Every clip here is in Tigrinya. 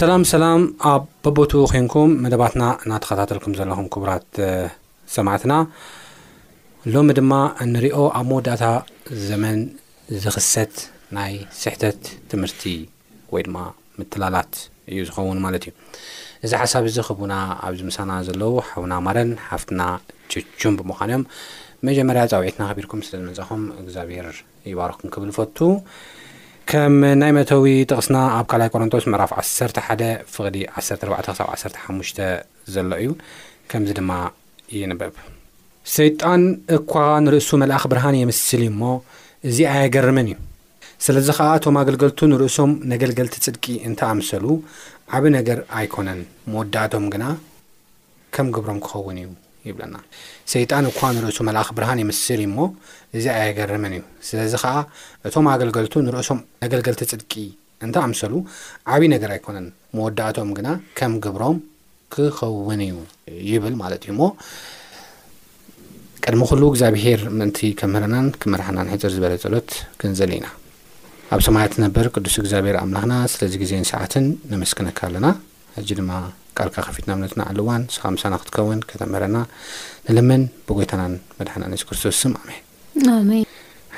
ሰላም ሰላም ኣብ በቦቱ ኮንኩም መደባትና እናተኸታተልኩም ዘለኹም ክቡራት ሰማዕትና ሎሚ ድማ እንሪኦ ኣብ መወዳእታ ዘመን ዝኽሰት ናይ ስሕተት ትምህርቲ ወይ ድማ ምትላላት እዩ ዝኸውን ማለት እዩ። እዚ ሓሳብ እዚ ክቡና ኣብዚ ምሳና ዘለዉ ሓውና ማረን ሓፍትና ችቹን ብምዃን እዮም። መጀመርያ ጻውዒትና ኣኽቢርኩም ስለ ዝመጻኹም እግዚኣብሔር ይባርኽኩም ክብል እፈቱ። ከም ናይ መእተዊ ጥቕስና ኣብ ካልኣይ ቆሮንቶስ ምዕራፍ 11 ፍቕዲ 14 ክሳብ 15 ዘሎ እዩ። ከምዚ ድማ ይንበብ። ሰይጣን እኳ ንርእሱ መልኣኽ ብርሃን የምስል እዩ እሞ፣ እዚ ኣየገርምን እዩ። ስለዚ ኸኣ እቶም ኣገልገልቱ ንርእሶም ነገልገልቲ ጽድቂ እንተ ኣምሰሉ ዓቢ ነገር ኣይኰነን፣ መወዳእትኦም ግና ከም ግብሮም ኪኸውን እዩ ይብለና። ሰይጣን እኳ ንርእሱ መልኣኽ ብርሃን ይምስል እዩ እሞ፣ እዚ ኣየገርምን እዩ። ስለዚ ኸኣ እቶም ኣገልገልቱ ንርእሶም ነገልገልቲ ጽድቂ እንተ ኣምሰሉ ዓቢ ነገር ኣይኰነን፣ መወዳእትኦም ግና ከም ግብሮም ክኸውን እዩ ይብል ማለት እዩ እሞ ቅድሚ ኩሉ እግዚኣብሄር ምእንቲ ከምህረናን ክመርሓናን ሕፅር ዝበለ ጸሎት ክንጽል ኢና ኣብ ሰማያት ትነበር ቅዱስ እግዚኣብሔር ኣምላኽና ስለዚ ግዜን ሰዓትን ነመስግነካ ኣለና ሕጂ ድማ ቃልካ ከፊትና እምነትና ዕልዋን ንስኻ ምሳና ክትከውን ከተምህረና ንልምን ብጎይታናን መድሓና ነዚ ክርስቶስ ስም ኣሜን ኣሜን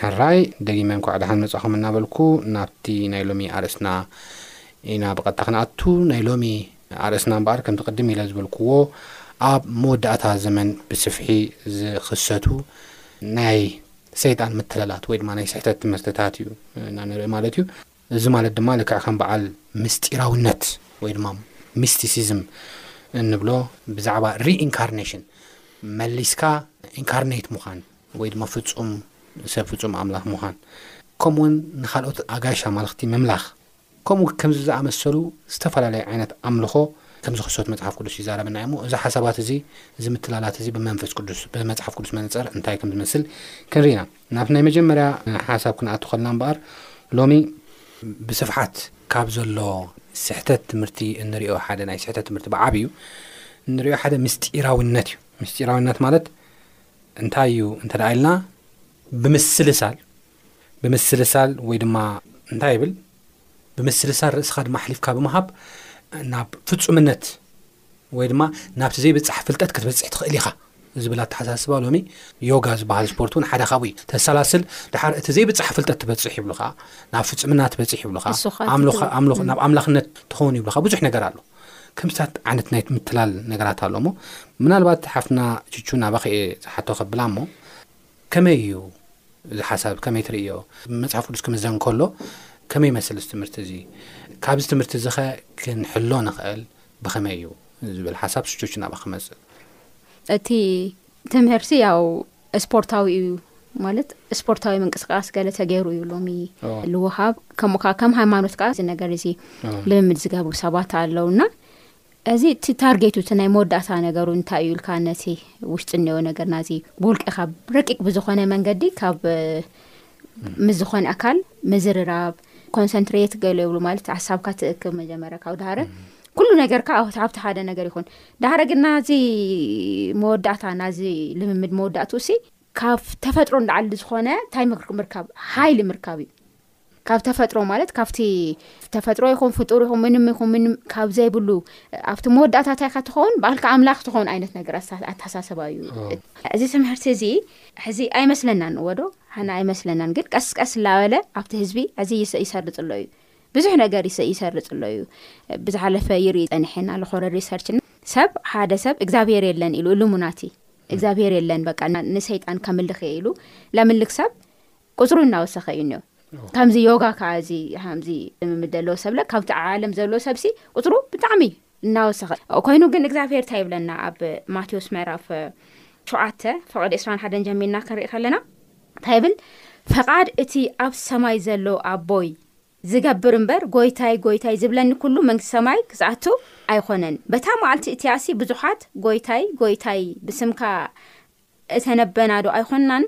ሕራይ ደጊመ እንኳዕ ድሓን መጻኹም እናበልኩ ናብቲ ናይ ሎሚ ኣርእስትና ኢና ብቐጥታ ክንኣቱ ናይ ሎሚ ኣርእስና እምበኣር ከምቲ ቅድም ኢለ ዝበልክዎ ኣብ መወዳእታ ዘመን ብስፍሒ ዝኽሰቱ ናይ ሰይጣን ምትለላት ወይ ድማ ናይ ስሕተት ትምህርትታት እዩ እና ንርኢ ማለት እዩ። እዚ ማለት ድማ ልክዕ ከም በዓል ምስጢራውነት ወይ ድማ ሚስቲሲዝም እንብሎ ብዛዕባ ሪኢንካርኔሽን መሊስካ ኢንካርኔት ምዃን ወይ ድማ ፍጹም ሰብ ፍጹም ኣምላኽ ምዃን ከምኡውን ንካልኦት ኣጋይሽ ኣማልኽቲ ምምላኽ ከምኡ ከምዚ ዝኣመሰሉ ዝተፈላለዩ ዓይነት ኣምልኾ ከም ዝኽሰቱ መጽሓፍ ቅዱስ ይዛረበና እዩ'ሞ እዚ ሓሳባት እዚ እዚ ምትላላት እዚ ብመንፈስ ቅዱስ ብመጽሓፍ ቅዱስ መነጸር እንታይ ከም ዝመስል ክንርኢ ኢና። ናብቲ ናይ መጀመርያ ሓሳብ ክንኣቱ ከለና እምበኣር ሎሚ ብስፍሓት ካብ ዘሎ ስሕተት ትምህርቲ እንርእዮ ሓደ ናይ ስሕተት ትምህርቲ ብዓቢኡ እንርእዮ ሓደ ምስጢራዊነት እዩ። ምስጢራዊነት ማለት እንታይ እዩ እንተ ኢልና ብምስልሳል ብምስልሳል ወይ ድማ እንታይ ይብል ብምስልሳል ርእስኻ ድማ ኣሕሊፍካ ብምሃብ ናብ ፍፁምነት ወይ ድማ ናብቲ ዘይብፃሕ ፍልጠት ክትበፅሒ ትኽእል ኢኻ ዝብል ኣተሓሳስባ ሎሚ ዮጋ ዝበሃል ስፖርት እውን ሓደ ካብኡ እዩ ተሰላስል ድሓር እቲ ዘይብፃሕ ፍልጠት ትበፅሕ ይብሉካ ናብ ፍፅምና ትበፅሕ ይብሉካ ናብ ኣምላኽነት ትኸውን ይብሉካ ብዙሕ ነገር ኣሎ ከምስታት ዓይነት ናይ ምትላል ነገራት ኣሎ ሞ ምናልባት ሓፍትና ቹቹ ናባኸ ዝሓቶ ከብላ እሞ ከመይ እዩ እዚ ሓሳብ ከመይ ትርእዮ? መጽሓፍ ቅዱስ ክምዘን ከሎ ከመይ ይመስል እዚ ትምህርቲ እዚ? ካብዚ ትምህርቲ እዚ ኸ ክንሕሎ ንኽእል ብኸመይ እዩ? ዝብል ሓሳብ ሽቾች ናባኻ ክመጽእ። እቲ ትምህርቲ ያው ስፖርታዊ እዩ ማለት ስፖርታዊ ምንቅስቃስ ገለ ተገይሩ እዩ ሎሚ ልውሃብ ከምኡ ከዓ ከም ሃይማኖት ከዓ እዚ ነገር እዚ ልምምድ ዝገብሩ ሰባት ኣለውና እዚ እቲ ታርጌቱ እቲ ናይ መወዳእታ ነገሩ እንታይ እዩ ኢልካ ነቲ ውሽጢ እኒኦ ነገር ናዚ ብውልቂ ካብ ረቂቅ ብዝኾነ መንገዲ ካብ ምስ ዝኾነ ኣካል ምዝርራብ ኮንሰንትሬት ገሎ ይብሉ ማለት ሓሳብካ ትእክብ መጀመርያ ካብ ድሃረ ኩሉ ነገርካ ኣብቲ ሓደ ነገር ይኹን ድሃረ ግን ናዚ መወዳእታ ናዚ ልምምድ መወዳእትኡ ሲ ካብ ተፈጥሮ ንላዓሊ ዝኾነ እንታይ ምርካብ ሓይሊ ምርካብ እዩ ካብ ተፈጥሮ ማለት ካብቲ ተፈጥሮ ይኹን ፍጡር ይኹን ምንም ይኹን ምንም ካብ ዘይብሉ ኣብቲ መወዳእታት ይካ ትኸውን በዓልካ ኣምላኽ ትኸውን ዓይነት ነገር ኣተሓሳሰባ እዩ እዚ ትምህርቲ እዚ ሕዚ ኣይመስለናን ወዶ ሓና ኣይመስለናን ግን ቀስቀስ ላበለ ኣብቲ ህዝቢ ሕዚ ይሰርፅ ኣሎ እዩ ብዙሕ ነገር ይሰርፅ ኣሎ እዩ ብዝሓለፈ ይርኢ ፀኒሐና ለኮረ ሪሰርች ሰብ ሓደ ሰብ እግዚኣብሄር የለን ኢሉ እሉሙናቲ እግዚኣብሄር የለን በ ንሰይጣን ከምልኽ እየ ኢሉ ለምልክ ሰብ ቁፅሩ እናወሰኸ እዩ እኒኦ ከምዚ ዮጋ ከዓ እዚ ከምዚ ልምምድ ዘለዎ ሰብለ ካብቲ ዓለም ዘለዎ ሰብሲ ቁፅሩ ብጣዕሚ እናወሰኸ ኮይኑ ግን እግዚኣብሄር እንታይ ይብለና ኣብ ማቴዎስ ምዕራፍ ሸውዓተ ፍቅዲ እስራን ሓደን ጀሚርና ክንርኢ ከለና እንታይ ብል ፈቓድ እቲ ኣብ ሰማይ ዘሎ ኣቦይ ዝገብር እምበር ጎይታይ ጎይታይ ዝብለኒ ኩሉ መንግስቲ ሰማይ ክዝኣቱ ኣይኮነን በታ መዓልቲ እቲያሲ ብዙሓት ጎይታይ ጎይታይ ብስምካ እተነበና ዶ ኣይኮንናን?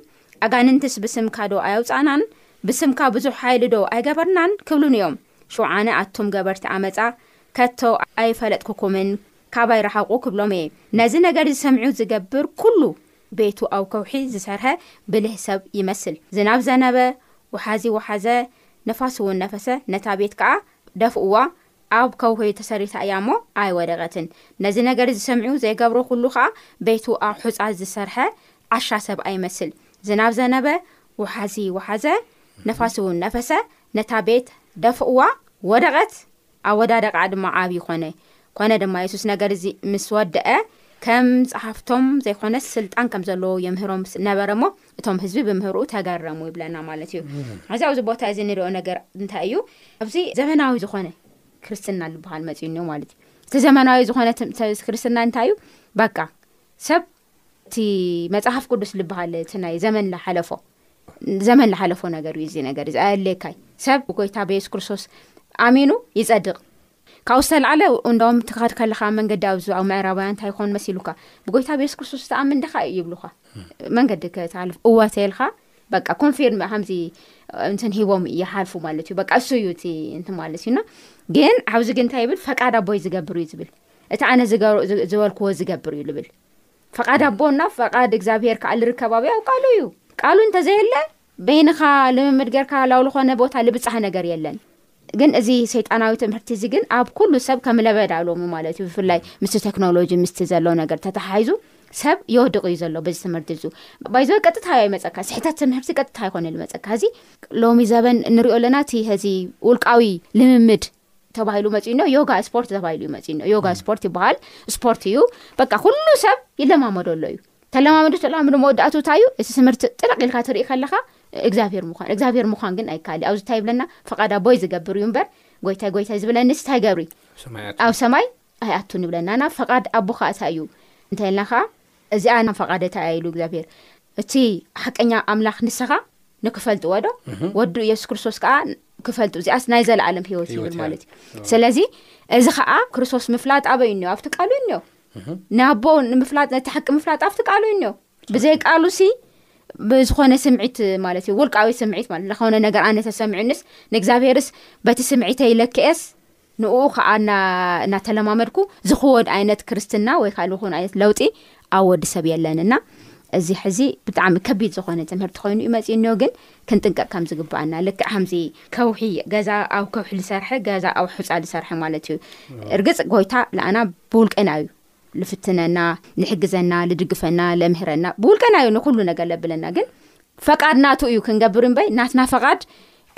ኣጋንንትስ ብስምካ ዶ ኣየውጻእናን? ብስምካ ብዙሕ ሓይሊ ዶ ኣይገበርናን? ክብሉኒ እዮም። ሽውዓነ ኣቱም ገበርቲ ኣመጻ፣ ከቶ ኣይፈለጥኩኩምን፣ ካባይ ርሓቑ ክብሎም እየ። ነዚ ነገር እዚ ሰሚዑ ዝገብር ኩሉ፣ ቤቱ ኣብ ከውሒ ዝሰርሐ ብልህ ሰብ ይመስል። ዝናብ ዘነበ፣ ወሓዚ ወሓዘ፣ ንፋስ'ውን ነፈሰ፣ ነታ ቤት ከኣ ደፍኡዋ፣ ኣብ ከውሒ ተሰሪታ እያ እሞ ኣይወደቐትን። ነዚ ነገር እዚ ሰሚዑ ዘይገብሮ ዅሉ ኸኣ ቤቱ ኣብ ሑጻ ዝሰርሐ ዓሻ ሰብኣይ ይመስል። ዝናብ ዘነበ፣ ወሓዚ ወሓዘ፣ ነፋስ እውን ነፈሰ፣ ነታ ቤት ደፍእዋ፣ ወደቐት፣ ኣወዳድቓኣ ድማ ዓብዪ ዀነ። ኰነ ድማ የሱስ ነገር እዚ ምስ ወደኣ ከም ጸሓፍቶም ዘይኰነስ ስልጣን ከም ዘለዎ የምህሮም ነበረ እሞ፣ እቶም ህዝቢ ብምህርኡ ተገረሙ ይብለና ማለት እዩ። እዚ ኣብዚ ቦታ እዚ ንሪኦ ነገር እንታይ እዩ? ኣብዚ ዘመናዊ ዝኾነ ክርስትና ዝበሃል መፅዩ እኒኦ ማለት እዩ። እቲ ዘመናዊ ዝኾነ ክርስትና እንታይ እዩ? በቃ ሰብ እቲ መፅሓፍ ቅዱስ ዝበሃል እቲ ናይ ዘመን ዝሓለፎ ዘመን ዝሓለፎ ነገር እዩ እዚ ነገር እዚ ኣየድልየካይ ሰብ ጎይታ ብየሱስ ክርስቶስ ኣሚኑ ይፀድቕ ካብኡ ዝተላዕለ እንዶም ትካድ ከለኻ መንገዲ ኣብዙ ኣብ ምዕራባውያን እንታይ ይኾን መሲሉካ ብጎይታ ብየሱስ ክርስቶስ ተኣምን ድኻ እዩ ይብሉኻ መንገዲ ክትሃልፍ እወ ተልካ በቃ ኮንፊርም ከምዚ እንትን ሂቦም ይሓልፉ ማለት እዩ በቃ እሱ እዩ እቲ እንት ማለት እዩና ግን ኣብዚ ግን እንታይ ይብል ፈቃድ ኣቦይ ዝገብር እዩ ዝብል እቲ ኣነ ዝበልክዎ ዝገብር እዩ ዝብል ፈቃድ ኣቦና ፈቃድ እግዚኣብሄር ከዓ ልርከባብያ ቃሉ እዩ ቃሉ እንተዘየለ በይንኻ ልምምድ ጌርካ ላው ልኾነ ቦታ ልብጻህ ነገር የለን። ግን እዚ ሰይጣናዊ ትምህርቲ እዚ ግን ኣብ ኩሉ ሰብ ከም ለበዳ ሎሚ ማለት እዩ ብፍላይ ምስ ተክኖሎጂ ምስቲ ዘሎ ነገር ተተሓሒዙ ሰብ ይወድቕ እዩ ዘሎ በዚ ትምህርቲ እዙ ባይዘወ ቀጥታ እያ ይመፀካ ስሕተት ትምህርቲ ቀጥታ ይኮነ ልመፀካ እዚ ሎሚ ዘበን ንሪኦ ኣለና እቲ ዚ ውልቃዊ ልምምድ ተባሂሉ መፅዩ እኒኦ ዮጋ ስፖርት ተባሂሉ እዩ መፅዩ እኒኦ ዮጋ ስፖርት ይበሃል ስፖርት እዩ በቃ ኩሉ ሰብ ይለማመዶ ኣሎ እዩ ተለማመዱ ተለማመዱ መወዳእቱ እንታይ እዩ እቲ ትምህርቲ ጥርቅ ኢልካ ትርኢ ከለካ እግዚኣብሄር ምኳን እግዚኣብሄር ምኳን ግን ኣይከኣል ኣብዚ እንታይ ይብለና ፈቃድ ኣቦይ ዝገብር እዩ እምበር ጎይታይ ጎይታይ ዝብለኒ እንታይ ገብሪ ኣብ ሰማይ ኣይኣቱን ይብለና ናብ ፈቃድ ኣቦ ከዓ እንታይ እዩ እንታይ ኢልና ከዓ እዚኣ ን ፈቓደታ እያ ኢሉ እግዚኣብሄር እቲ ሓቀኛ ኣምላኽ ንስኻ ንክፈልጥዎ ዶ ወዱ ኢየሱስ ክርስቶስ ከዓ ክፈልጡ እዚኣስ ናይ ዘለኣለም ሂወት ይብል ማለት እዩ ስለዚ እዚ ከዓ ክርስቶስ ምፍላጥ ኣበይ እኒኦ ኣብቲ ቃሉ እኒኦ ንኣቦ ንምፍላጥ ነቲ ሓቂ ምፍላጥ ኣብቲ ቃሉ እኒኦ ብዘይ ቃሉ ሲ ብዝኾነ ስምዒት ማለት እዩ ውልቃዊ ስምዒት ማለት ዝኾነ ነገር ኣነ ተሰሚዑንስ ንእግዚኣብሄርስ በቲ ስምዒተይ ለክኤስ ንእኡ ኸኣ እናተለማመድኩ ዝኽወድ ኣይነት ክርስትና ወይ ካል ኹን ኣይነት ለውጢ ኣብ ወዲ ሰብ የለን እና እዚ ሕዚ ብጣዕሚ ከቢድ ዝኾነ ትምህርቲ ኮይኑ እዩ መፅ እኒኦ ግን ክንጥንቀቅ ከም ዝግባኣና ልክዕ ከምዚ ከውሒ ገዛ ኣብ ከውሒ ዝሰርሐ ገዛ ኣብ ሑፃ ዝሰርሐ ማለት እዩ እርግፅ ጎይታ ለኣና ብውልቅና እዩ ልፍትነና ልሕግዘና ልድግፈና ለምህረና ብውልቀና እዩ ንኩሉ ነገር ለብለና ግን ፈቃድ ናቱ እዩ ክንገብር እምበይ ናትና ፈቃድ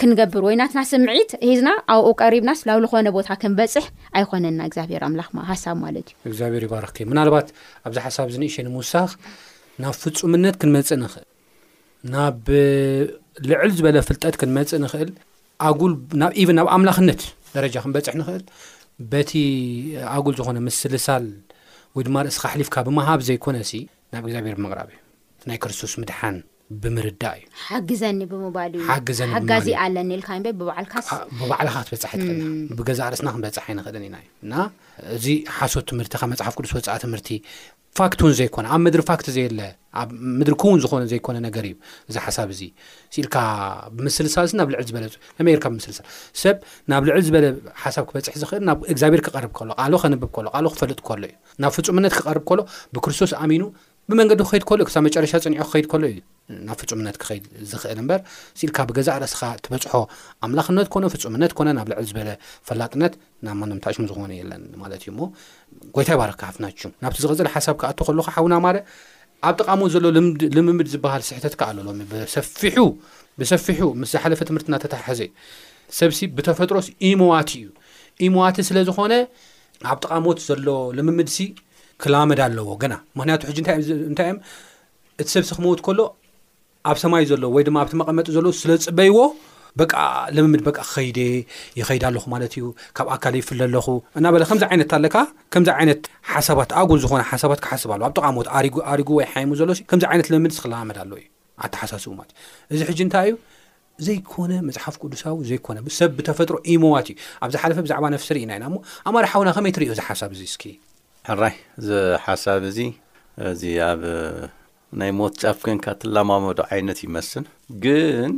ክንገብር ወይ ናትና ስምዒት ሂዝና ኣብኡ ቀሪብና ስላብ ዝኾነ ቦታ ክንበፅሕ ኣይኮነና እግዚኣብሔር ኣምላኽ ሓሳብ ማለት እዩ እግዚኣብሔር ይባርኽኪ ምናልባት ኣብዚ ሓሳብ እዚ ንእሸ ንምውሳኽ ናብ ፍፁምነት ክንመፅእ ንኽእል ናብ ልዕል ዝበለ ፍልጠት ክንመጽእ ንኽእል ኣጉል ኢቨን ናብ ኣምላኽነት ደረጃ ክንበጽሕ ንኽእል በቲ ኣጉል ዝኾነ ምስልሳል ወይ ድማ ርእስካ ኣሕሊፍካ ብምሃብ ዘይኮነ ሲ ናብ እግዚኣብሔር ብምቕራብ እዩ ናይ ክርስቶስ ምድሓን ብምርዳእ እዩ ሓግዘኒ ብምባል እዩ ሓግዘኒ ሓጋዚ ኣለኒ ኢልካ በር ብባዕልካስ ብባዕልካ ክትበፅሕ ትኽእል ብገዛእ ርእስና ክንበፅሕ ኣይንኽእልን ኢና እዩ እና እዚ ሓሶት ትምህርቲ ካብ መፅሓፍ ቅዱስ ወፃኢ ትምህርቲ ፋክት እውን ዘይኮነ ኣብ ምድሪ ፋክት ዘየለ ኣብ ምድሪ ክውን ዝኾነ ዘይኮነ ነገር እዩ እዚ ሓሳብ እዚ ስኢልካ ብምስልሳል ሲ ናብ ልዕል ዝበለ ከመይ ርካ ብምስልሳል ሰብ ናብ ልዕል ዝበለ ሓሳብ ክበፅሕ ዝኽእል ናብ እግዚኣብሔር ክቐርብ ከሎ ቃሉ ከንብብ ከሎ ቃሉ ክፈልጥ ከሎ እዩ ናብ ፍፁምነት ክቐርብ ከሎ ብክርስቶስ ኣሚኑ ብመንገዲ ክኸይድ ከሎ ክሳብ መጨረሻ ፅኒዑ ክኸይድ ከሎ እዩ ናብ ፍፁምነት ክኸይድ ዝኽእል እምበር ስኢልካ ብገዛእ ርእስኻ ትበፅሖ ኣምላኽነት ኮነ ፍፁምነት ኮነ ናብ ልዕል ዝበለ ፈላጥነት ናብ ማንም ታሽሙ ዝኾነ የለን ማለት እዩ እሞ ጎይታ ይባረካ ሓፍትናቹ ናብቲ ዝቕፅል ሓሳብ ክኣቶ ከለኹ ሓውና ማረ ኣብ ጥቓሞ ዘሎ ልምምድ ዝበሃል ስሕተት ክኣ ኣሎ ሎሚ ብሰፊሑ ብሰፊሑ ምስ ዝሓለፈ ትምህርቲ እናተተሓዘ ሰብሲ ብተፈጥሮስ ኢሞዋት እዩ ኢሞዋት ስለ ዝኾነ ኣብ ጥቓሞት ዘሎ ልምምድሲ ክላመድ ኣለዎ ገና ምክንያቱ ሕጂ እንታይ እዮም እቲ ሰብሲ ክመውት ከሎ ኣብ ሰማይ ዘሎ ወይ ድማ ኣብቲ መቐመጢ ዘሎ ስለ ዝፅበይዎ በቃ ልምምድ በቃ ክኸይደ ይኸይድ ኣለኹ ማለት እዩ ካብ ኣካል ይፍለ ኣለኹ እናበለ ከምዚ ዓይነት ኣለካ ከምዚ ዓይነት ሓሳባት ኣጉል ዝኾነ ሓሳባት ክሓስብ ኣለዎ ኣብ ጥቃ ሞት ኣሪጉ ኣሪጉ ወይ ሓይሙ ዘሎ ከምዚ ዓይነት ልምምድ ክለማመድ ኣለዎ እዩ ኣተሓሳስቡ ማለት እዩ እዚ ሕጂ እንታይ እዩ ዘይኮነ መፅሓፍ ቅዱሳዊ ዘይኮነ ሰብ ብተፈጥሮ ኢሞዋት እዩ ኣብ ዝሓለፈ ብዛዕባ ነፍሲ ርኢና ኢና እሞ ኣማር ሓውና ከመይ ትሪኦ እዚ ሓሳብ እዚ እስኪ ሕራይ እዚ ሓሳብ እዚ እዚ ኣብ ናይ ሞት ጫፍ ኮንካ ትለማመዶ ዓይነት ይመስል ግን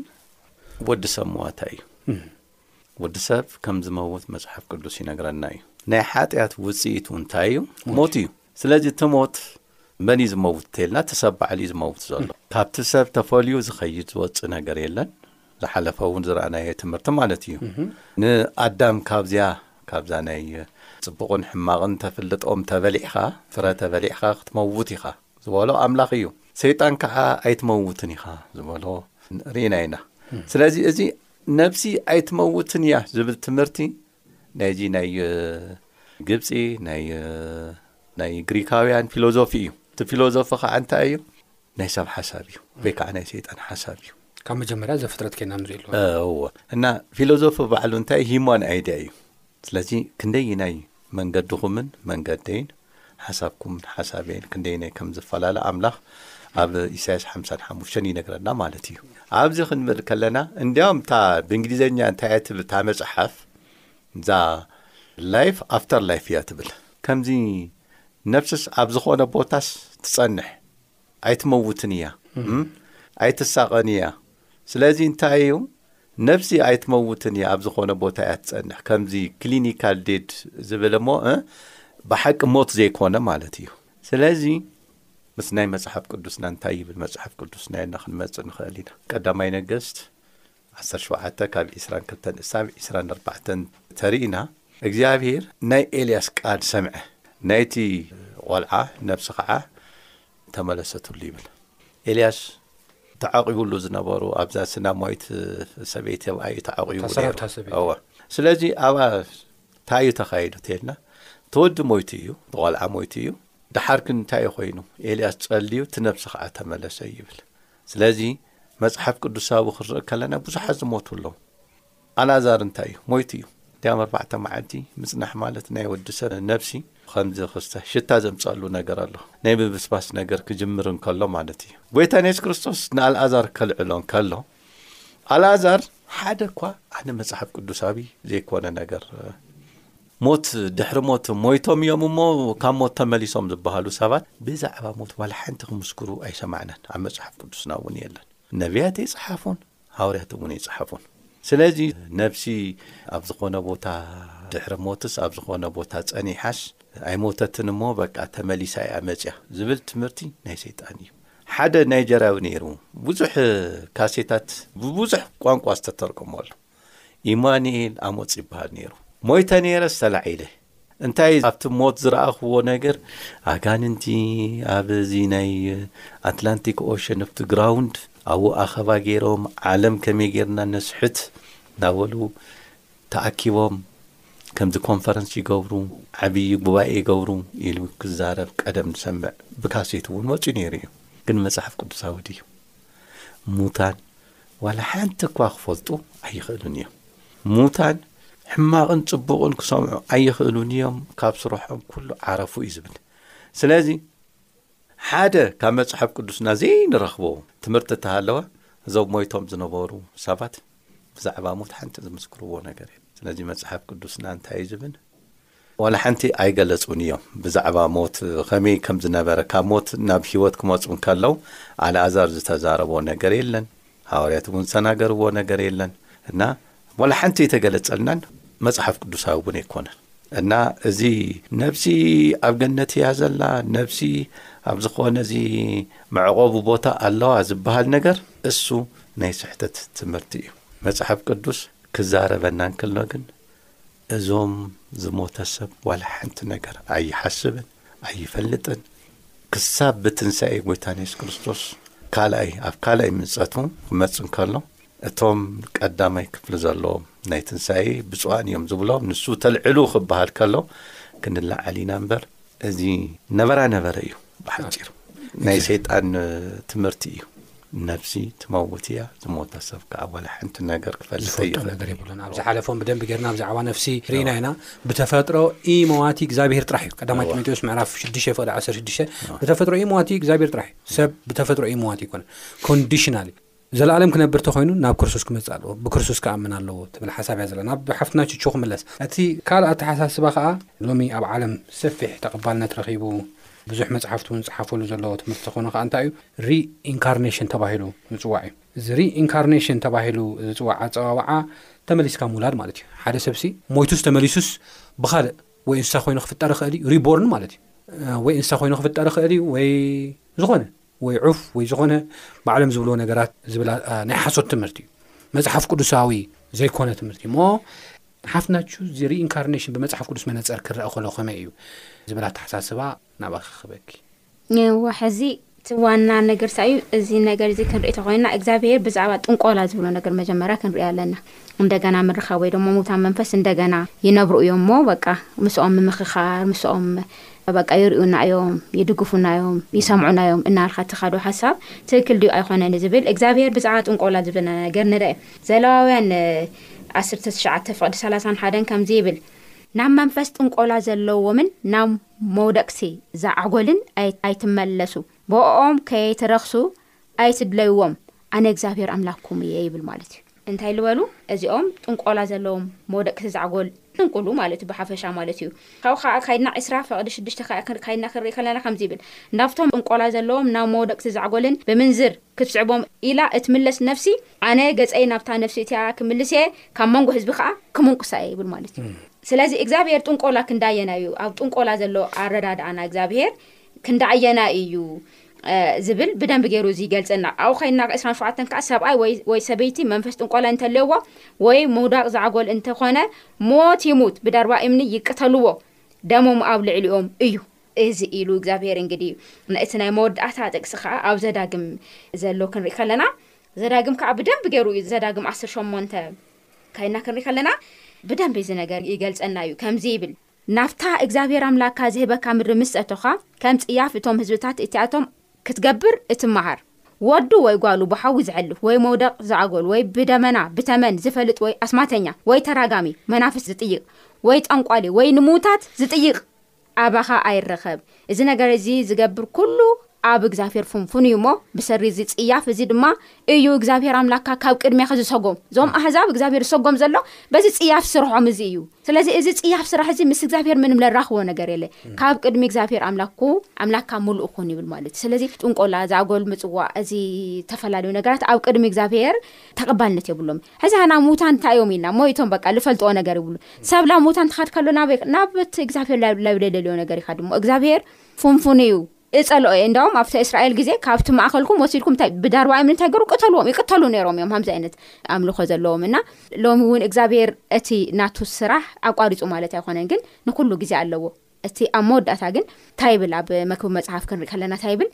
ወዲ ሰብ መዋታይ እዩ ወዲ ሰብ ከም ዝመውት መጽሓፍ ቅዱስ ይነግረና እዩ ናይ ሓጢኣት ውፅኢቱ እንታይ እዩ ሞት እዩ ስለዚ እቲ ሞት መን እዩ ዝመውት ተልና እቲ ሰብ ባዕሉ እዩ ዝመውት ዘሎ ካብቲ ሰብ ተፈልዩ ዝኸይድ ዝወፅእ ነገር የለን ዝሓለፈ እውን ዝረኣናዮ ትምህርቲ ማለት እዩ ንኣዳም ካብዚያ ካብዛ ናይ ፅቡቕን ሕማቕን ተፍልጦም ተበሊዕኻ ፍረ ተበሊዕኻ ክትመውት ኢኻ ዝበሎ ኣምላኽ እዩ። ሰይጣን ከኣ ኣይትመውትን ኢኻ ዝበሎ ርኢና ኢና። ስለዚ እዚ ነብሲ ኣይትመውትን እያ ዝብል ትምህርቲ ናይዚ ናይ ግብፂ ናይ ግሪካውያን ፊሎዞፊ እዩ። እቲ ፊሎዞፊ ከዓ እንታይ እዩ? ናይ ሰብ ሓሳብ እዩ ወይ ከዓ ናይ ሰይጣን ሓሳብ እዩ ካብ መጀመርያ ዘፍጥረት ኬና ንሪኢ ኣለዎ እና ፊሎዞፊ ባዕሉ እንታይ ሂማን ኣይድያ እዩ ስለዚ ክንደይናይ መንገድኹምን መንገደይን ሓሳብኩምን ሓሳበይን ክንደይናይ ከም ዝፈላለ ኣምላኽ ኣብ ኢሳያስ ሓምሳን ሓሙሽተን ይነግረና ማለት እዩ። ኣብዚ ክንብል ከለና እንዲያውም እታ ብእንግሊዘኛ እንታይ እያ ትብል እታ መጽሓፍ እዛ ላይፍ ኣፍተር ላይፍ እያ ትብል ከምዚ ነፍስስ ኣብ ዝኾነ ቦታስ ትጸንሕ ኣይትመውትን እያ ኣይትሳቐን እያ ስለዚ እንታይ እዩ ነብሲ ኣይትመውትን እያ ኣብ ዝኾነ ቦታ እያ ትጸንሕ ከምዚ ክሊኒካል ዴድ ዝብል እሞ ብሓቂ ሞት ዘይኮነ ማለት እዩ ስለዚ ምስ ናይ መጽሓፍ ቅዱስና እንታይ ይብል መጽሓፍ ቅዱስና የና ክንመጽእ ንኽእል ኢና ቀዳማይ ነገስት ዓሰርተ ሸውዓተ ካብ ዕስራን ክልተን እሳብ ዕስራን ኣርባዕተን ተሪኢና እግዚኣብሄር ናይ ኤልያስ ቃል ሰምዐ ናይቲ ቆልዓ ነብሲ ኸዓ ተመለሰትሉ ይብል ኤልያስ ተዓቂቡሉ ዝነበሩ ኣብዛ ስናማዊት ሰበይቲ ኣብኣ እዩ ተዓቂቡ እወ ስለዚ ኣብኣ እንታይ እዩ ተኻይዱ ተልና ተወዲ ሞይቱ እዩ ተቆልዓ ሞይቱ እዩ ድሓርክ እንታይ ኮይኑ ኤልያስ ጸልዩ ትነብሲ ከዓ ተመለሰ ይብል ስለዚ መጽሓፍ ቅዱሳዊ ክንርኢ ከለና ብዙሓት ዝሞቱ ኣለዉ ኣልኣዛር እንታይ እዩ ሞይቱ እዩ እንዲያም ኣርባዕተ መዓልቲ ምጽናሕ ማለት ናይ ወዲ ሰብ ነብሲ ከምዚ ክስተ ሽታ ዘምጽኣሉ ነገር ኣሎ ናይ ምብስባስ ነገር ክጅምር እንከሎ ማለት እዩ ጎይታ ንየሱስ ክርስቶስ ንኣልኣዛር ከልዕሎ እንከሎ ኣልኣዛር ሓደ እኳ ኣነ መጽሓፍ ቅዱሳዊ ዘይኮነ ነገር ሞት ድሕሪ ሞት ሞይቶም እዮም እሞ ካብ ሞት ተመሊሶም ዝበሃሉ ሰባት ብዛዕባ ሞት ዋላ ሓንቲ ክምስክሩ ኣይሰማዕናን። ኣብ መጽሓፍ ቅዱስና እውን የለን። ነብያት ኣይጸሓፉን፣ ሃዋርያት እውን ኣይጸሓፉን። ስለዚ ነብሲ ኣብ ዝኾነ ቦታ ድሕሪ ሞትስ ኣብ ዝኾነ ቦታ ጸኒሓስ ኣይሞተትን እሞ በቃ ተመሊሳ እያ መጽያ ዝብል ትምህርቲ ናይ ሰይጣን እዩ። ሓደ ናይጀርያዊ ነይሩ ብዙሕ ካሴታት ብብዙሕ ቋንቋ ዝተተርጎመሉ። ኢማኒኤል ኣሞጽ ይበሃል ነይሩ። ሞይተ ነይረስ ተላዒለ? እንታይ እዩ ኣብቲ ሞት ዝረኣኽዎ ነገር? ኣጋንንቲ ኣብ እዚ ናይ ኣትላንቲክ ኦሽን ኣብቲ ግራውንድ ኣብኡ ኣኸባ ገይሮም ዓለም ከመይ ገይርና ነስሕት እናበሉ ተኣኪቦም ከምዚ ኮንፈረንስ ይገብሩ ዓብዪ ጉባኤ ይገብሩ ኢሉ ክዛረብ ቀደም ንሰምዕ ብካሴት እውን ወፂኡ ነይሩ እዩ ግን መፅሓፍ ቅዱሳዊ ድዩ ሙታን ዋላ ሓንቲ እኳ ክፈልጡ ኣይኽእሉን እዮም። ሙታን ሕማቕን ጽቡቕን ክሰምዑ ኣይኽእሉን እዮም፣ ካብ ስርሖም ኩሉ ዓረፉ እዩ ዝብል። ስለዚ ሓደ ካብ መጽሓፍ ቅዱስና ዘይንረኽቦ ትምህርቲ እተሃለወ እዞም ሞይቶም ዝነበሩ ሰባት ብዛዕባ ሞት ሓንቲ ዝምስክርዎ ነገር እዩ። ስለዚ መጽሓፍ ቅዱስና እንታይ እዩ ዝብል? ዋላ ሓንቲ ኣይገለጹን እዮም። ብዛዕባ ሞት ኸመይ ከም ዝነበረ፣ ካብ ሞት ናብ ህይወት ክመጹ እንከለው ኣልኣዛር ዝተዛረቦ ነገር የለን፣ ሃዋርያት እውን ዝተናገርዎ ነገር የለን እና ዋላ ሓንቲ ኣይተገለጸልናን፣ መጽሓፍ ቅዱሳዊ እውን ኣይኮነን። እና እዚ ነብሲ ኣብ ገነት እያ ዘላ፣ ነብሲ ኣብ ዝኾነ እዚ መዕቆቢ ቦታ ኣለዋ ዝበሃል ነገር እሱ ናይ ስሕተት ትምህርቲ እዩ። መጽሓፍ ቅዱስ ክዛረበና እንክሎ ግን እዞም ዝሞተ ሰብ ዋላ ሓንቲ ነገር ኣይሓስብን ኣይፈልጥን ክሳብ ብትንሳኤ ጎይታና የሱስ ክርስቶስ ካልኣይ ኣብ ካልኣይ ምጸቱ ክመጽእ እንከሎ እቶም ቀዳማይ ክፍሊ ዘለዎም ናይ ትንሳኤ ብፁዓን እዮም ዝብሎም ንሱ ተልዕሉ ክበሃል ከሎ ክንለዓል ኢና እምበር እዚ ነበራ ነበረ እዩ ብሓፂሩ ናይ ሰይጣን ትምህርቲ እዩ ነፍሲ ትመውት እያ ዝሞተ ሰብ ከዓ ዋላ ሓንቲ ነገር ክፈልጥ ነገር ይብሉን ኣብ ዝሓለፎም ብደንቢ ገርና ብዛዕባ ነፍሲ ርኢና ኢና ብተፈጥሮ ኢ መዋቲ እግዚኣብሄር ጥራሕ እዩ ቀዳማ ጢሞቴዎስ ምዕራፍ 6 ፍቅዲ 16 ብተፈጥሮ ኢ መዋቲ እግዚኣብሄር ጥራሕ እዩ ሰብ ብተፈጥሮ ኢ መዋቲ ይኮነ ኮንዲሽናል እዩ ዘልኣለም ክነብር ተኮይኑ ናብ ክርሱስ ክመጽእ ኣለዎ ብክርሱስ ክኣምን ኣለዎ ትብል ሓሳብ እያ ዘላ ናብ ሓፍትና ቹቹ ክምለስ እቲ ካልእ ኣተሓሳስባ ከኣ ሎሚ ኣብ ዓለም ሰፊሕ ተቀባልነት ረኪቡ ብዙሕ መጽሓፍቲ ውን ጸሓፈሉ ዘሎ ትምህርቲ ተኮኑ ከኣ እንታይ እዩ ሪኢንካርኔሽን ተባሂሉ ዝጽዋዕ እዩ እዚ ሪኢንካርኔሽን ተባሂሉ ዝጽዋዕ ኣጸዋውዓ ተመሊስካ ምውላድ ማለት እዩ ሓደ ሰብሲ ሞይቱስ ተመሊሱስ ብካልእ ወይ እንስሳ ኮይኑ ክፍጠር ይክእል እዩ ሪቦርን ማለት እዩ ወይ እንስሳ ኮይኑ ክፍጠር ይክእል እዩ ወይ ዝኮነ ወይ ዑፍ ወይ ዝኾነ ባዕሎም ዝብልዎ ነገራት ዝብል ናይ ሓሶት ትምህርቲ እዩ መፅሓፍ ቅዱሳዊ ዘይኮነ ትምህርቲ እሞ ሓፍናቹ እዚ ሪኢንካርኔሽን ብመፅሓፍ ቅዱስ መነፀር ክረአ ከሎ ከመይ እዩ ዝብል ኣተሓሳስባ ናባካ ክበኪ ዋሕዚ እቲ ዋና ነገር ሳዩ እዚ ነገር እዚ ክንርኢ ተኮይና እግዚኣብሄር ብዛዕባ ጥንቆላ ዝብሎ ነገር መጀመርያ ክንርኢ ኣለና እንደገና ምርኻብ ወይ ደሞ ሙታ መንፈስ እንደገና ይነብሩ እዮም እሞ በቃ ምስኦም ምምክኻር ምስኦም በቃ ይሪኡና እዮም፣ ይድግፉና እዮም፣ ይሰምዑና እዮም እናልካ እትካዶ ሓሳብ ትክክል ድዩ ኣይኮነን እዩ ዝብል እግዚኣብሔር ብዛዕባ ጥንቆላ ዝብለና ነገር ንረ ዘለዋውያን ዓሰርተ ትሽዓተ ፍቅዲ ሰላሳን ሓደን ከምዚ ይብል ናብ መንፈስ ጥንቆላ ዘለዎምን ናብ መውደቅሲ ዛዓጎልን ኣይትመለሱ ብኦኦም ከይትረክሱ ኣይትድለይዎም ኣነ እግዚኣብሄር ኣምላክኩም እየ ይብል ማለት እዩ። እንታይ ልበሉ እዚኦም ጥንቆላ ዘለዎም መውደቅቲ ዛዕጎል ጥንቁሉ ማለት እዩ ብሓፈሻ ማለት እዩ። ካብኡ ካዓ ካይድና ዕስራ ፈቅዲ ሽዱሽተ ካይድና ክንሪኢ ከለና ከምዚ ይብል ናብቶም ጥንቆላ ዘለዎም ናብ መውደቅቲ ዛዕጎልን ብምንዝር ክትስዕቦም ኢላ እትምለስ ነፍሲ ኣነ ገፀይ ናብታ ነፍሲ እቲኣ ክምልስ እየ ካብ መንጎ ህዝቢ ካዓ ክምንቁሳ እየ ይብል ማለት እዩ። ስለዚ እግዚኣብሄር ጥንቆላ ክንዳየናይ እዩ ኣብ ጥንቆላ ዘሎ ኣረዳድኣና እግዚኣብሄር ክንዲ ኣየናይ እዩ ዝብል ብደንቢ ገይሩ እዚ ይገልጸልና ኣብኡ ከይና ዕስራን ሸውዓተን ከዓ ሰብኣይ ወይ ሰበይቲ መንፈስ ጥንቆላ እንተለዎ ወይ ምውዳቕ ዛዕጎል እንተኾነ ሞት ይሙት ብደርባ እምኒ ይቅተልዎ ደሞም ኣብ ልዕሊኦም እዩ እዚ ኢሉ እግዚኣብሄር እንግዲህ እቲ ናይ መወዳእታ ጥቅሲ ከዓ ኣብ ዘዳግም ዘሎ ክንርኢ ከለና ዘዳግም ከዓ ብደንብ ገይሩ እዩ ዘዳግም ዓስር ሸሞንተ ከይና ክንርኢ ከለና ብደንብ እዚ ነገር ይገልጸና እዩ ከምዚ ይብል ናብታ እግዚኣብሄር ኣምላክካ ዚህበካ ምድሪ ምስ እተኻ፣ ከም ጽያፍ እቶም ህዝብታት እቲኣቶም ክትገብር እትመሃር፣ ወዱ ወይ ጓሉ ብሓዊ ዚሐልፍ ወይ መውደቕ ዚኣጎል ወይ ብደመና፣ ብተመን፣ ዚፈልጥ ወይ ኣስማተኛ ወይ ተራጋሚ፣ መናፍስት ዚጥይቕ ወይ ጠንቋሊ ወይ ንምዉታት ዚጥይቕ ኣባኻ ኣይረኸብ። እዚ ነገር እዚ ዚገብር ኵሉ፣ ኣብ እግዚኣብሄር ፍንፉን እዩ እሞ፣ ብሰሪ እዚ ጽያፍ እዚ ድማ እዩ እግዚኣብሄር ኣምላክካ ካብ ቅድሜኺ ዝሰጎም። እዞም ኣህዛብ እግዚኣብሄር ዝሰጎም ዘሎ በዚ ጽያፍ ስርሖም እዚ እዩ። ስለዚ እዚ ጽያፍ ስራሕ እዚ ምስ እግዚኣብሄር ምንም ለራኽቦ ነገር የለ። ካብ ቅድሚ እግዚኣብሄር ኣምላኩ ኣምላክካ ምሉእ ኩን ይብል ማለት እዩ። ስለዚ ጥንቆላ፣ ዛጎል፣ ምጽዋዕ እዚ ተፈላለዩ ነገራት ኣብ ቅድሚ እግዚኣብሄር ተቐባልነት የብሎምን። ሕዚ ሃና ሙታን እንታይ እዮም ኢልና ሞይቶም በቃ ልፈልጥኦ ነገር ይብሉ። ሰብ ላብ ሙታን ትኸድ ከሎ ናበይ ናብ እቲ እግዚኣብሄር ላብ ለለልዮ ነገር ይኸድ እሞ እግዚኣብሄር ፍንፉን እዩ። እጸልኦ እየ እንዳውም ኣብታ እስራኤል ግዜ ካብቲ ማእከልኩም ወሲድኩም እንታይ ብዳርዋ እምኒ እንታይ ገሩ ቅተልዎም ይቅተሉ ነሮም እዮም ከምዚ ዓይነት ኣምልኾ ዘለዎም እና ሎሚ እውን እግዚኣብሔር እቲ ናቱ ስራሕ ኣቋሪጹ ማለት ኣይኮነን ግን ንኩሉ ግዜ ኣለዎ እቲ ኣብ መወዳእታ ግን እንታይ ይብል ኣብ መክብብ መጽሓፍ ክንርኢ ከለና እንታይ ይብል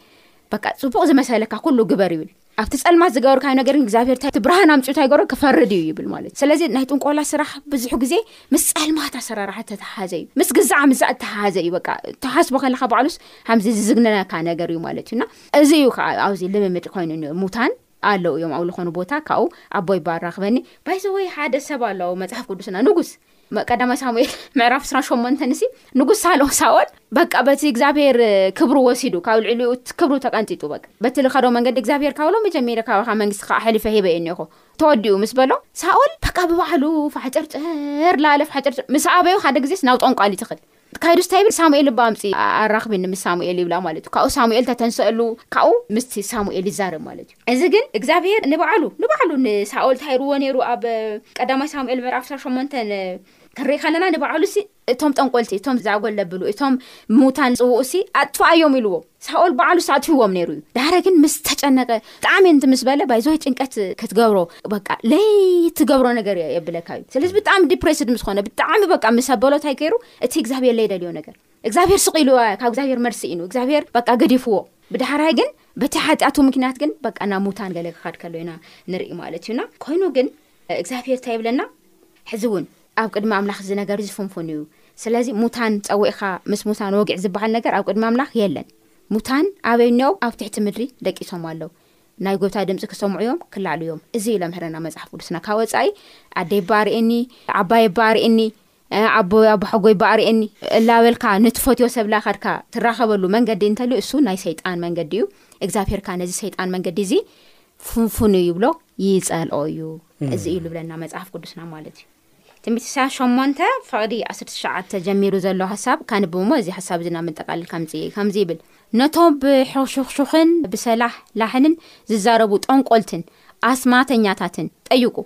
በቃ ጽቡቅ ዝመሰለካ ኩሉ ግበር ይብል ኣብቲ ጸልማት ዝገበርካዮ ነገር ግን እግዚኣብሄር ታይ እቲ ብርሃን ኣምፅኡ እንታይ ገሮ ክፈርድ እዩ ይብል ማለት እዩ ስለዚ ናይ ጥንቆላ ስራሕ ብዙሕ ግዜ ምስ ጸልማት ኣሰራርሓ ተተሓዘ እዩ ምስ ግዛዓ ምዛዕ እተሓዘ እዩ በቃ ተሓስቦ ከለካ ባዕሉስ ከምዚ ዝዝግነነካ ነገር እዩ ማለት እዩና እዚ እዩ ከዓ ኣብዚ ልምምድ ኮይኑ ሙታን ኣለው እዮም ኣብ ዝኾኑ ቦታ ካብኡ ኣቦይ ባራክበኒ ባይዘወይ ሓደ ሰብ ኣለው መፅሓፍ ቅዱስና ንጉስ ቀዳማይ ሳሙኤል ምዕራፍ ዕስራን ሸሞንተን እሲ ንጉስ ሳሎ ሳኦል በቃ በቲ እግዚኣብሔር ክብሩ ወሲዱ ካብ ልዕሊኡ ክብሩ ተቀንጢጡ በ በቲ ልኸዶ መንገዲ እግዚኣብሔር ካብሎ መጀመሪ ካባካ መንግስቲ ከዓ ሕሊፈ ሂበ እዩ እኒኹ ተወዲኡ ምስ በሎ ሳኦል በቃ ብባዕሉ ፋሕጨርጨር ላለ ፋሕጨርጨር ምስ ኣበዩ ሓደ ግዜስ ናብ ጠንቋሊ ትኽል ካይዱስ ታይ ይብል ሳሙኤል እባ ኣምፂ ኣራክብኒ ምስ ሳሙኤል ይብላ ማለት እዩ ካብኡ ሳሙኤል ተተንሰእሉ ካብኡ ምስቲ ሳሙኤል ይዛረብ ማለት እዩ እዚ ግን እግዚኣብሔር ንባዕሉ ንባዕሉ ንሳኦል ታይርዎ ነይሩ ኣብ ቀዳማይ ሳሙኤል ምዕራፍ ዕስራ ሸሞንተ ክንርኢ ከለና ንባዕሉ ሲ እቶም ጠንቆልቲ እቶም ዛጎል ለብሉ እቶም ምውታን ፅውኡ ሲ ኣጥፍኣዮም ኢልዎ ሳኦል ባዕሉስ ኣጥፊዎም ነይሩ እዩ ዳሕረ ግን ምስ ተጨነቀ ብጣዕሚ እንት ምስ በለ ባይዞይ ጭንቀት ክትገብሮ በቃ ለይ ትገብሮ ነገር እዮ የብለካ እዩ ስለዚ ብጣዕሚ ዲፕሬስድ ምስ ኾነ ብጣዕሚ በቃ ምስ ኣበሎ እንታይ ገይሩ እቲ እግዚኣብሔር ለይ ደልዮ ነገር እግዚኣብሔር ስቅ ኢሉ ካብ እግዚኣብሔር መልሲ እዩ እግዚኣብሔር በቃ ገዲፍዎ ብዳሕራይ ግን በቲ ሓጢኣቱ ምክንያት ግን በቃ ናብ ሙታን ገለ ክካድ ከሎ ኢና ንርኢ ማለት እዩና ኮይኑ ግን እግዚኣብሔር እንታይ ይብለና ሕዚ እውን ኣብ ቅድሚ ኣምላኽ እዚ ነገር እዚ ፍንፉን እዩ። ስለዚ ሙታን ጸዊዕካ ምስ ሙታን ወግዕ ዝበሃል ነገር ኣብ ቅድሚ ኣምላኽ የለን። ሙታን ኣበይ እኒኦው ኣብ ትሕቲ ምድሪ ደቂሶም ኣለው። ናይ ጎይታ ድምጺ ክሰምዑ እዮም ክላሉ እዮም። እዚ እዩ ለምህረና መጽሓፍ ቅዱስና ካብ ወጻኢ ኣደይ እባ ኣርእየኒ ዓባይ እባ ኣርእየኒ ኣቦይ ኣቦሓጎይ እባ ኣርእየኒ እላበልካ ንትፈትዮ ሰብ ላኸድካ ትራኸበሉ መንገዲ እንተልዩ እሱ ናይ ሰይጣን መንገዲ እዩ። እግዚኣብሄር ከኣ ነዚ ሰይጣን መንገዲ እዚ ፍንፉን እዩ ይብሎ ይጸልኦ እዩ እዚ እዩ ዝብለና መጽሓፍ ቅዱስና ማለት እዩ ትንቢት ኢሳያስ ሸሞንተ ፍቕዲ ዓሰርተ ትሽዓተ ጀሚሩ ዘሎ ሓሳብ ካንብብ እሞ እዚ ሓሳብ እዚ ናብ ምጠቃልል ከምጽ ከምዚ ይብል ነቶም ብሕሹኽሹኽን ብሰላሕ ላሕንን ዝዛረቡ ጠንቆልትን ኣስማተኛታትን ጠይቁ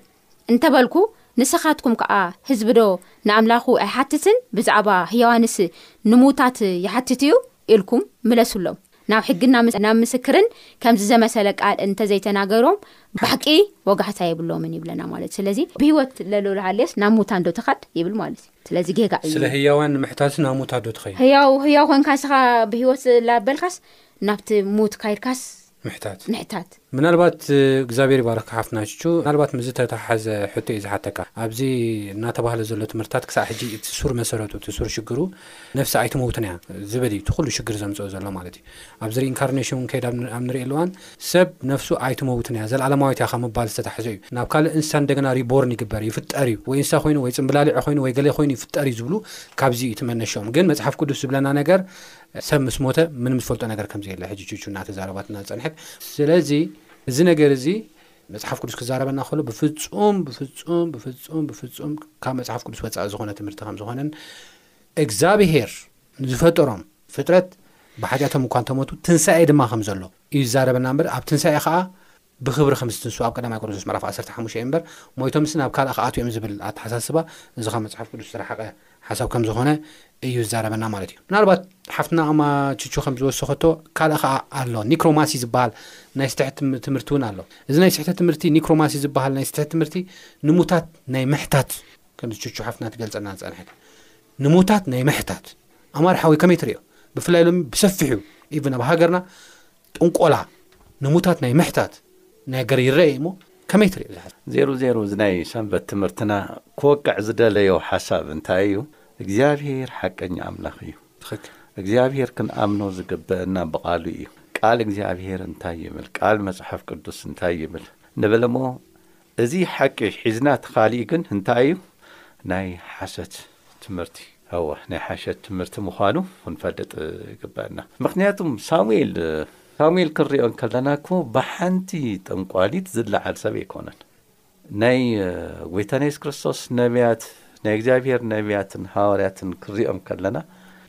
እንተበልኩ ንስኻትኩም ከኣ ህዝቢዶ ንኣምላኹ ኣይሓትትን ብዛዕባ ህያዋንስ ንምዉታት ይሓትት'ዩ ኢልኩም ምለሱሎም ናብ ሕግን ናብ ምስክርን ከምዚ ዘመሰለ ቃል እንተ ዘይተናገሮም ባሕቂ ወጋሕታ የብሎምን ይብለና ማለት ስለዚ ብህይወት ለሎ ልሃልየስ ናብ ሙታንዶ ትኸድ ይብል ማለት እዩ ስለዚ ጌጋ እዩ ስለ ህያዋን ንምሕታትስ ናብ ሙታዶ ትኸይድ ህያው ህያው ኮንካ ንስኻ ብህይወት ላበልካስ ናብቲ ሙት ካይድካስ ምሕታት ምሕታት። ምናልባት እግዚኣብሔር ይባርኽካ ሓፍትና ቹቹ ምናልባት ምስዚ ዝተተሓሓዘ ሕቶ እየ ዝሓተካ ኣብዚ እናተባህለ ዘሎ ትምህርትታት ክሳዕ ሕጂ እቲ ሱር መሰረቱ እቲ ሱር ሽግሩ ነፍሲ ኣይትመውትን እያ ዝብል እዩ እቲ ኩሉ ሽግር ዘምፅኦ ዘሎ ማለት እዩ ኣብዚ ሪኢንካርኔሽን እውን ከይድ ኣብ ኣብ ንሪኤሉ እዋን ሰብ ነፍሱ ኣይትመውትን እያ ዘለኣለማዊት እያ ካብ ምባል ዝተታሕዘ እዩ ናብ ካልእ እንስሳ እንደገና ሪቦርን ይግበር ይፍጠር እዩ ወይ እንስሳ ኮይኑ ወይ ፅምብላሊዕ ኮይኑ ወይ ገለ ኮይኑ ይፍጠር እዩ ዝብሉ ካብዚ እዩ እቲ መነሽኦም ግን መፅሓፍ ቅዱስ ዝብለና ነገር ሰብ ምስ ሞተ ምንም ዝፈልጦ ነገር ከም ዘየለ ሕጂ ቹቹ እናተዛረባትና ዝጸንሐት ስለዚ እዚ ነገር እዚ መጽሓፍ ቅዱስ ክዛረበና ከሎ ብፍጹም ብፍጹም ብፍጹም ብፍጹም ካብ መጽሓፍ ቅዱስ ወጻኢ ዝኾነ ትምህርቲ ከም ዝኾነን እግዚኣብሄር ንዝፈጠሮም ፍጥረት ብሓጢኣቶም እኳ እንተሞቱ ትንሳኤ ድማ ከም ዘሎ እዩ ዝዛረበና እምበር ኣብ ትንሳኤ ከዓ ብኽብሪ ከም ዝትንስኡ ኣብ ቀዳማይ ቆሮንቶስ ምዕራፍ ዓሰርተ ሓሙሽተ እዩ'ምበር፣ ሞይቶምሲ ናብ ካልእ ክኣትው እዮም ዝብል ኣተሓሳስባ፣ እዚ ካብ መጽሓፍ ቅዱስ ዝረሓቐ ሓሳብ ከም ዝኾነ እዩ ዝዛረበና ማለት እዩ። ምናልባት ሓፍትና ኣማ ቹቹ ከም ዝወሰኸቶ ካልእ ከኣ ኣሎ፣ ኒክሮማሲ ዝበሃል ናይ ስሕተት ትምህርቲ እውን ኣሎ። እዚ ናይ ስሕተት ትምህርቲ፣ ኒክሮማሲ ዝበሃል ናይ ስሕተት ትምህርቲ፣ ንሙታት ናይ ምሕታት፣ ከምዚ ቹቹ ሓፍትና ትገልጸልና ዝጸንሐት፣ ንሙታት ናይ ምሕታት፣ ኣማር ሓወይ ከመይ ትርእዮ? ብፍላይ ሎሚ ብሰፊሑ ኢቭን ኣብ ሃገርና ጥንቆላ ንሙታት ናይ ምሕታት ነገር ይረኤ እሞ ከመይ ትሪኦ እዛ ሕቶ? ዜሩ ዜሩ እዚ ናይ ሰንበት ትምህርትና ክወቅዕ ዝደለዮ ሓሳብ እንታይ እዩ እግዚኣብሄር ሓቀኛ ኣምላኽ እዩ ትኽክል። እግዚኣብሄር ክንኣምኖ ዝግበእና ብቓሉ እዩ ቃል እግዚኣብሄር እንታይ ይብል ቃል መጽሓፍ ቅዱስ እንታይ ይብል ንብል እሞ እዚ ሓቂ ሒዝና እቲ ካሊእ ግን እንታይ እዩ ናይ ሓሶት ትምህርቲ ኣወ ናይ ሓሾት ትምህርቲ ምዃኑ ክንፈልጥ ይግበኣና ምኽንያቱም ሳሙኤል ሳሙኤል ክንሪኦ እንከለና እኮ ብሓንቲ ጠንቋሊት ዝለዓል ሰብ ኣይኮነን ናይ ጎይታና የሱስ ክርስቶስ ነቢያት ናይ እግዚኣብሔር ነቢያትን ሃዋርያትን ክንሪኦም ከለና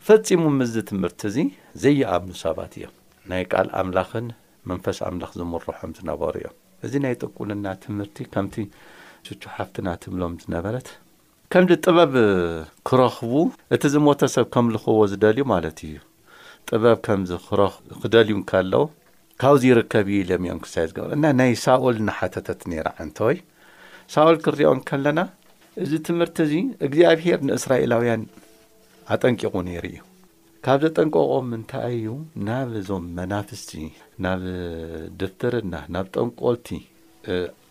ፈጺሙ ምዚ ትምህርቲ እዚ ዘይኣምኑ ሰባት እዮም ናይ ቃል ኣምላኽን መንፈስ ኣምላኽ ዝምርሖም ዝነበሩ እዮም። እዚ ናይ ጥንቁልና ትምህርቲ ከምቲ ቹቹ ሓፍትና ትብሎም ዝነበረት ከምዚ ጥበብ ክረኽቡ እቲ ዝሞተ ሰብ ከምልኽዎ ዝደልዩ ማለት እዩ ጥበብ ከምዚ ክደልዩ እንከለው ካብዚ ይርከብ እዩ ኢሎም እዮም ክሳይ ዝገብሩ እና ናይ ሳኦል እናሓተተት ነይራ ዓንተወይ ሳኦል ክንሪኦ እንከለና እዚ ትምህርቲ እዚ እግዚኣብሄር ንእስራኤላውያን ኣጠንቂቑ ነይሩ እዩ። ካብ ዘጠንቀቖም እንታይ እዩ ናብ እዞም መናፍስቲ ናብ ድፍትርና ናብ ጠንቆልቲ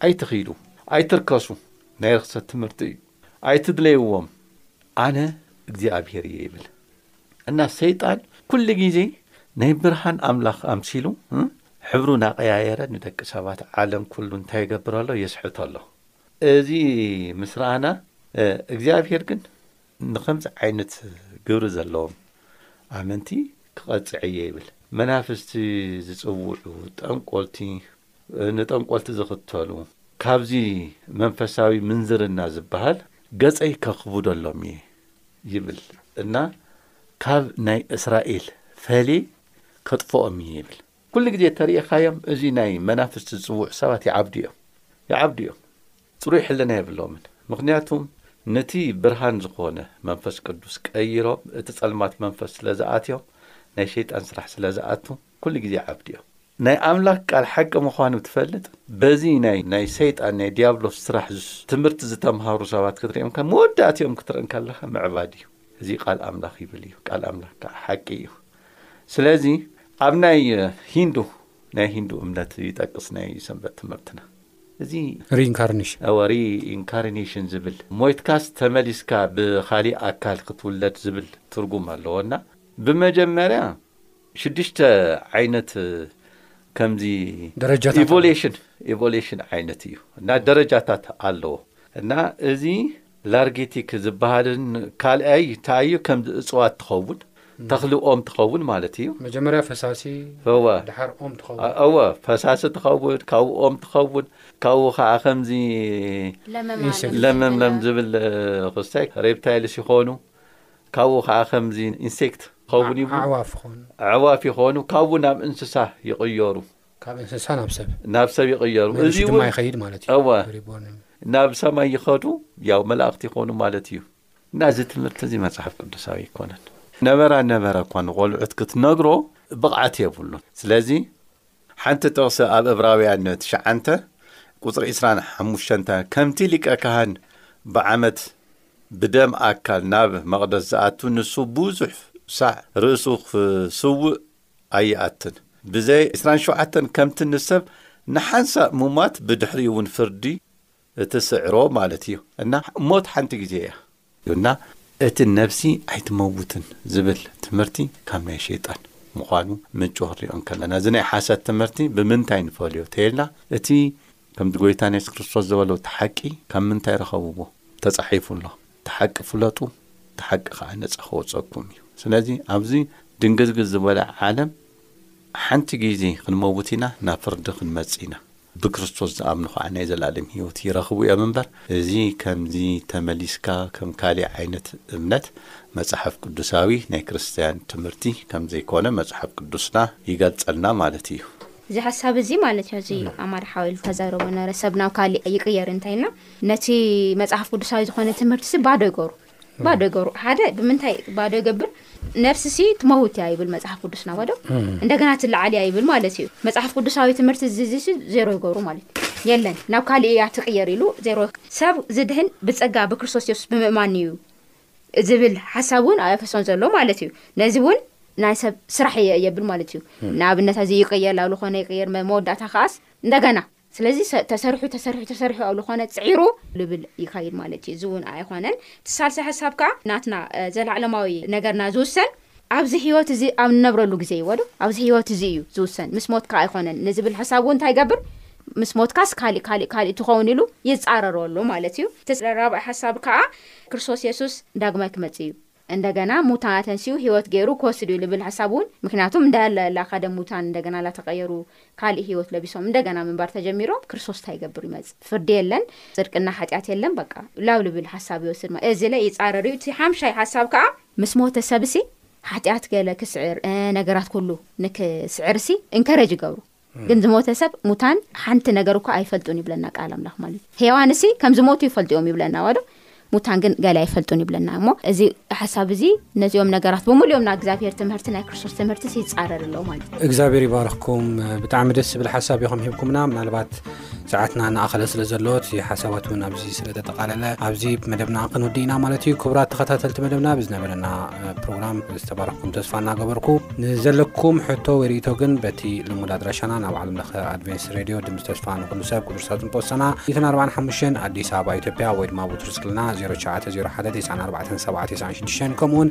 ኣይትኺዱ ኣይትርከሱ ናይ ርክሰት ትምህርቲ እዩ ኣይትድለይዎም ኣነ እግዚኣብሄር እየ ይብል እና ሰይጣን ኩሉ ግዜ ናይ ብርሃን ኣምላኽ ኣምሲሉ ሕብሩ ናቀያየረ ንደቂ ሰባት ዓለም ኩሉ እንታይ ይገብር ኣሎ የስሕቶ ኣሎ እዚ ምስ ረኣና እግዚኣብሄር ግን ንኸምዚ ዓይነት ግብሪ ዘለዎም ኣመንቲ ክቐጽዕ እየ ይብል። መናፍስቲ ዝጽውዑ፣ ጠንቆልቲ፣ ንጠንቆልቲ ዝኽተሉ፣ ካብዚ መንፈሳዊ ምንዝርና ዝበሃል ገጸይ ከኽብደሎም እየ ይብል እና ካብ ናይ እስራኤል ፈልየ ከጥፍኦም እየ ይብል። ኩሉ ግዜ ተርእኻዮም እዚ ናይ መናፍስቲ ዝጽውዑ ሰባት ይዓብዱ እዮም ይዓብዱ እዮም። ጽሩይ ሕልና የብሎምን ምኽንያቱም ነቲ ብርሃን ዝኾነ መንፈስ ቅዱስ ቀይሮም እቲ ጸልማት መንፈስ ስለ ዝኣትዮም ናይ ሸይጣን ስራሕ ስለ ዝኣቱ ኩሉ ግዜ ዓብዲ እዮም። ናይ ኣምላክ ቃል ሓቂ ምኳኑ ትፈልጥ በዚ ናይ ናይ ሰይጣን ናይ ዲያብሎስ ስራሕ ትምህርቲ ዝተምሃሩ ሰባት ክትሪኦም ከ መወዳእትኦም ክትርኢ እንከለካ ምዕባድ እዩ እዚ ቃል ኣምላክ ይብል እዩ ቃል ኣምላክ ከዓ ሓቂ እዩ ስለዚ ኣብ ናይ ሂንዱ ናይ ሂንዱ እምነት ይጠቅስ ናይ ሰንበት ትምህርትና እዚ Reincarnation። እወ ሪኢንካሪኔሽን ዝብል ሞይትካስ ተመሊስካ ብኻሊእ ኣካል ክትውለድ ዝብል ትርጉም ኣለዎ እና ብመጀመርያ ሽዱሽተ ዓይነት ከምዚ ደረጃታት ኣለዎ። ኢቮሌሽን ኢቮሌሽን ዓይነት እዩ እና ደረጃታት ኣለዎ እና እዚ ላርጊቲክ ዝባሃልን ካልኣይ ታይ እዩ ከምዚ እፅዋት ትኸውን ተኽሊ ኦም ትኸውን ማለት እዩ መጀመርያ ፈሳሲ እወ ድሓር ኦም ትኸውን እወ ፈሳሲ ትኸውን ካብኡ ኦም ትኸውን ካብኡ ከዓ ከምዚ ለመም ኢንሴክት። ኣለም ለመምለም ዝብል ዝብል እ፣ ክስታይ ሬፕታይልስ ይኾኑ ካብኡ ከዓ ከምዚ ኢንሴክት ኸውን ይብሉ ኣዕዋፍ ኾኑ ኣዕዋፍ ይኾኑ ካብኡ ናብ እንስሳ ይቕየሩ ካብ እንስሳ ናብ ሰብ ናብ ሰብ ይቕየሩ እዚ ድማ ይኸይድ ማለት እዩ እወ ናብ ሰማይ ይኸዱ ያው መላእኽቲ ይኾኑ ማለት እዩ እና እዚ ትምህርቲ እዚ መጽሓፍ ቅዱሳዊ ኣይኮነን ነበራ ነበረ እኳ ንቆልዑት ክትነግሮ ብቕዓት የብሉን ስለዚ ሓንቲ ጥቕሲ ኣብ እብራውያን ትሽዓንተ ቁፅሪ 25 ከምቲ ሊቀ ካህን ብዓመት ብደም ኣካል ናብ መቕደስ ዝኣቱ ንሱ ብዙሕ ሳዕ ርእሱ ክስውእ ኣይኣትን ብዘይ ዕስራን ሸውዓተን ከምቲ ንሰብ ንሓንሳእ ሙማት ብድሕሪኡ ውን ፍርዲ እትስዕሮ ማለት እዩ እና ሞት ሓንቲ ግዜ እያ። እና እቲ ነብሲ ኣይትመውትን ዝብል ትምህርቲ ካብ ናይ ሸይጣን ምዃኑ ምንጩ ክንሪኦ እንከለና እዚ ናይ ሓሰት ትምህርቲ ብምንታይ ንፈልዮ ተይልና እቲ ከምቲ ጎይታና የሱስ ክርስቶስ ዝበሎ እቲ ሓቂ ካብ ምንታይ ረኸብዎ ተጻሒፉ ኣሎ እቲ ሓቂ ፍለጡ እቲ ሓቂ ከኣ ነጻ ከውጸኩም እዩ ስለዚ ኣብዚ ድንግዝግዝ ዝበለ ዓለም ሓንቲ ግዜ ክንመውት ኢና ናብ ፍርዲ ክንመጽእ ኢና ብክርስቶስ ዝኣምኑ ከኣ ናይ ዘላለም ሂወት ይረኽቡ እዮም እምበር እዚ ከምዚ ተመሊስካ ከም ካሊእ ዓይነት እምነት መጽሓፍ ቅዱሳዊ ናይ ክርስትያን ትምህርቲ ከም ዘይኮነ መጽሓፍ ቅዱስና ይገልጸልና ማለት እዩ። እዚ ሓሳብ እዚ ማለት እዩ እዚ ኣማራ ሓው ኢሉ ተዛረቦ ነረ ሰብ ናብ ካሊእ ይቅየር እንተ ኢልና ነቲ መጽሓፍ ቅዱሳዊ ዝኾነ ትምህርቲ ሲ ባዶ ይገሩ ባዶ ይገሩ ሓደ ብምንታይ ባዶ ይገብር ነፍሲ ሲ ትመውት እያ ይብል መፅሓፍ ቅዱስና ባዶ እንደገና ትለዓል እያ ይብል ማለት እዩ መፅሓፍ ቅዱሳዊ ትምህርቲ ዝዚ ዜሮ ይገሩ ማለት እዩ የለን ናብ ካሊእ እያ ትቅየር ኢሉ ዜሮ ሰብ ዝድህን ብፀጋ ብክርስቶስ የሱስ ብምእማን እዩ ዝብል ሓሳብ እውን ኣብ ኤፌሶን ዘሎ ማለት እዩ ነዚ እውን ናይ ሰብ ስራሕ እየ የብል ማለት እዩ ንኣብነት እዚ ይቅየር ላብ ዝኾነ ይቅየር መወዳእታ ከዓስ እንደገና ስለዚ ተሰሪሑ ተሰሪሑ ተሰሪሑ ኣብ ልኾነ ጽዒሩ ልብል ይኸይድ ማለት እዩ። እዚ ውን ኣይኾነን። እቲ ሳልሳይ ሓሳብ ከኣ ናትና ዘለዓለማዊ ነገርና ዝውሰን ኣብዚ ህይወት እዚ ኣብ ንነብረሉ ግዜ እዩ ወዶ ኣብዚ ህይወት እዚ እዩ ዝውሰን ምስ ሞትካ ኣይኾነን ንዝብል ሓሳብ እውን እንታይ ይገብር ምስ ሞትካስ ካሊእ ካሊእ ካሊእ ትኸውን ኢሉ ይጻረሮ ኣሎ ማለት እዩ። እቲ ራብዓይ ሓሳብ ከኣ ክርስቶስ የሱስ ዳግማይ ክመጽእ እዩ። እንደገና ሙታን ኣተንሲኡ ህይወት ገይሩ ክወስድ እዩ ልብል ሐሳብ እውን ምክንያቱም እንዳለ ላካደ ሙታን እንደገና ላተቀየሩ ካሊእ ህይወት ለቢሶም እንደገና ምንባር ተጀሚሮም ክርስቶስ እንታይ ይገብር ይመፅእ ፍርዲ የለን ፅድቂ እና ሐጢኣት የለን በቃ ላው ልብል ሐሳብ ይወስድ ማለት እዚለ ይፃረር እዩ እቲ ሐምሻይ ሐሳብ ከዓ ምስ ሞተ ሰብሲ ሐጢኣት ገለ ክስዕር ነገራት ኩሉ ንክስዕርሲ እንከረጅ ይገብሩ ግን ዝሞተ ሰብ ሙታን ሓንቲ ነገር እኳ ኣይፈልጡን ይብለና ቃል ኣምላኽ ማለት እዩ ሄዋን እሲ ከም ዝሞቱ ይፈልጡ እዮም ይብለና ዋዶ ሙታን ግን ገለ ኣይፈልጡን ይብለና እሞ እዚ ሓሳብ እዚ ነዚኦም ነገራት ብምሉ እዮም ና እግዚኣብሄር ትምህርቲ ናይ ክርስቶስ ትምህርቲ ይፃረር ኣሎ ማለት እግዚኣብሄር ይባርኽኩም ብጣዕሚ ደስ ዝብል ሓሳብ ኢኹም ሂብኩምና ምናልባት ሰዓትና እናኣኸለ ስለ ዘሎ እቲ ሓሳባት እውን ኣብዚ ስለ ተጠቓለለ ኣብዚ መደብና ክንውድእ ኢና ማለት እዩ ክቡራት ተኸታተልቲ መደብና ብዝነበረና ፕሮግራም ዝተባረኽኩም ተስፋ እናገበርኩ ንዘለኩም ሕቶ ወይ ርእቶ ግን በቲ ልሙድ ኣድራሻና ናብ ዓለም ለኸ ኣድቨንስ ሬድዮ ድምፂ ተስፋ ንኩሉ ሰብ ቅዱስ ሳጥን ፖስታና 145 ኣዲስ ኣበባ ኢትዮጵያ ወይ ድማ ብትሩ ስልክልና 0901947996 ከምኡውን